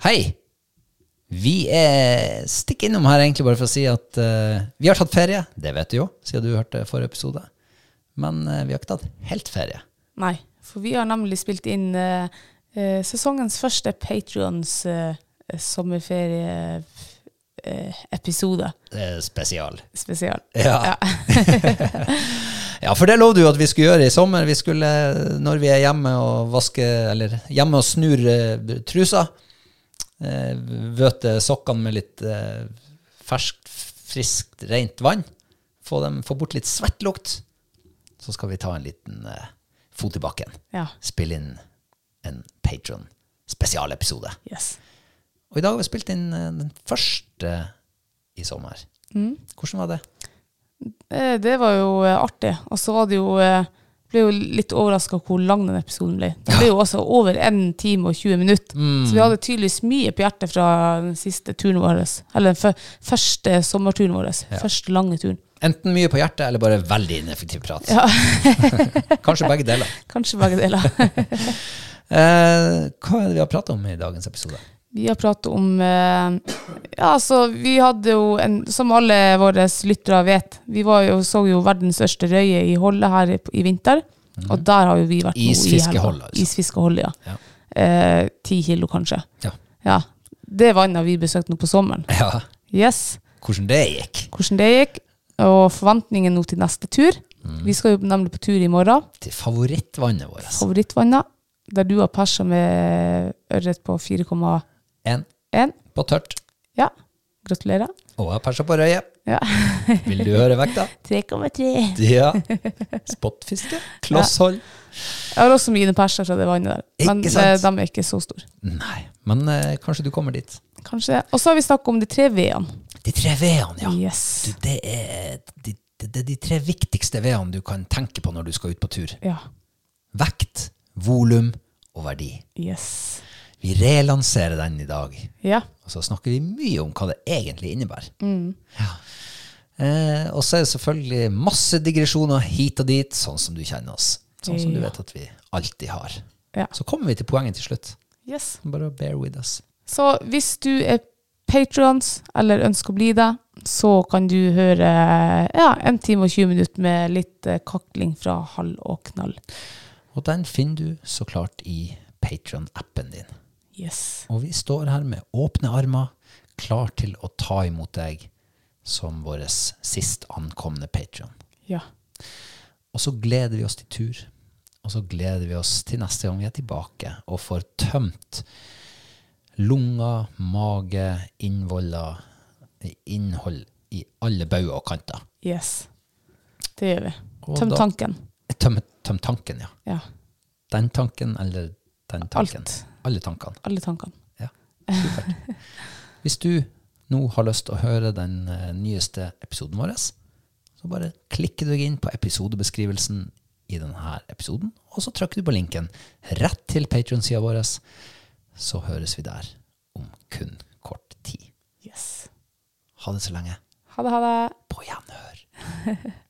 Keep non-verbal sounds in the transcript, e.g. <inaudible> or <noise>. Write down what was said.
Hei! Vi er stikk innom her egentlig bare for å si at uh, vi har tatt ferie. Det vet du jo, siden du hørte forrige episode. Men uh, vi har ikke tatt helt ferie. Nei, for vi har nemlig spilt inn uh, sesongens første Patrions sommerferie-episode er spesial. spesial. <laughs> Ja. <laughs> Ja, for det lovde du at vi skulle gjøre i sommer. Vi skulle, når vi er hjemme og vaske, eller hjemme og snur uh, trusa, vøte sokkene med litt eh, ferskt, friskt, rent vann, få, dem, få bort litt svettlukt, så skal vi ta en liten eh, fot i bakken. Ja. Spille inn en Patron spesialepisode. Yes. Og i dag har vi spilt inn eh, den første i sommer. Hvordan var det? Eh, Det var jo eh, artig. Og så var det jo eh, ble jo litt overraska hvor lang den episoden ble. Den ble jo også over 1 time og 20 minutter. Så vi hadde tydeligvis mye på hjertet fra den siste turen vår. Eller den første sommerturen vår. Første lange turen. Enten mye på hjertet, eller bare veldig ineffektiv prat. Ja. <laughs> Kanskje begge deler. Kanskje begge deler. <laughs> Eh, hva er det vi har pratet om i dagens episode? Vi har pratet om eh, Ja, altså, vi hadde jo en Som alle våre lyttere vet, vi var jo, så jo verdens største røye i Holle her i, vinter. vinter. Og der har jo vi vært nå. Isfiskeholdet, altså. Isfiskeholdet, ja. Ja. Eh, Ti kilo, kanskje. Ja. Ja. Det vannet vi besøkte nå på sommeren. Ja, Yes. hvordan det gikk. Hvordan det gikk, og forventningen nå til neste tur. Mm. Vi skal jo nemlig på tur i morgen. Til favorittvannet vårt. Favorittvannet. Der du har persa med ørret på 4,1. En på tørt, Ja. Gratulerer. og jeg perser på røye. Ja. <laughs> Vil du høre vekta? 3,3. Ja. <laughs> Spotfiske. Klosshold. Jeg har også mine perser fra det vannet der. Men Ikke sant? eh, de er ikke så store. Nei, men eh, kanskje du kommer dit. Kanskje. Og så har vi snakket om de tre V-ene. De tre V-ene, ja. Yes. Du, det, er de, det, det er de tre viktigste V-ene du kan tenke på når du skal ut på tur. Ja. Vekt, volum og verdi. Yes. Vi relanserer den i dag. Ja. Og så snakker vi mye om hva det egentlig innebærer. Ja. Eh, og så er det selvfølgelig masse digresjoner hit og dit, sånn som du kjenner oss. Sånn som du vet at vi alltid har. Ja. Så kommer vi til poenget til slutt. Yes. Bare bear with us. Så hvis du er patrons, eller ønsker å bli det, så kan du høre ja, en time og 20 minutter med litt eh, kakling fra hall og knall. Og den finner du så klart i Patron-appen din. Yes. Og vi står her med åpne armer, klar til å ta imot deg som vår sist ankomne Patron. Ja. Og så gleder vi oss til tur. Og så gleder vi oss til neste gang vi er tilbake og får tømt lunger, mage, innvoller, innhold i alle bauger og kanter. Yes. Det gjør vi. Tøm tanken. Tøm, tøm tanken, ja. Ja. Den tanken eller den tanken. Alt. Alle tankene. Alle tankene. Ja, supert. <laughs> Hvis du nå har lyst til å høre den eh, nyeste episoden vår, så bare klikker du deg inn på episodebeskrivelsen i denne episoden, og så trykker du på linken rett til Patreon-sida vår. så høres vi der om kun kort tid. Yes. Ha det så lenge. Ha det, ha det. På gjenhør. <laughs>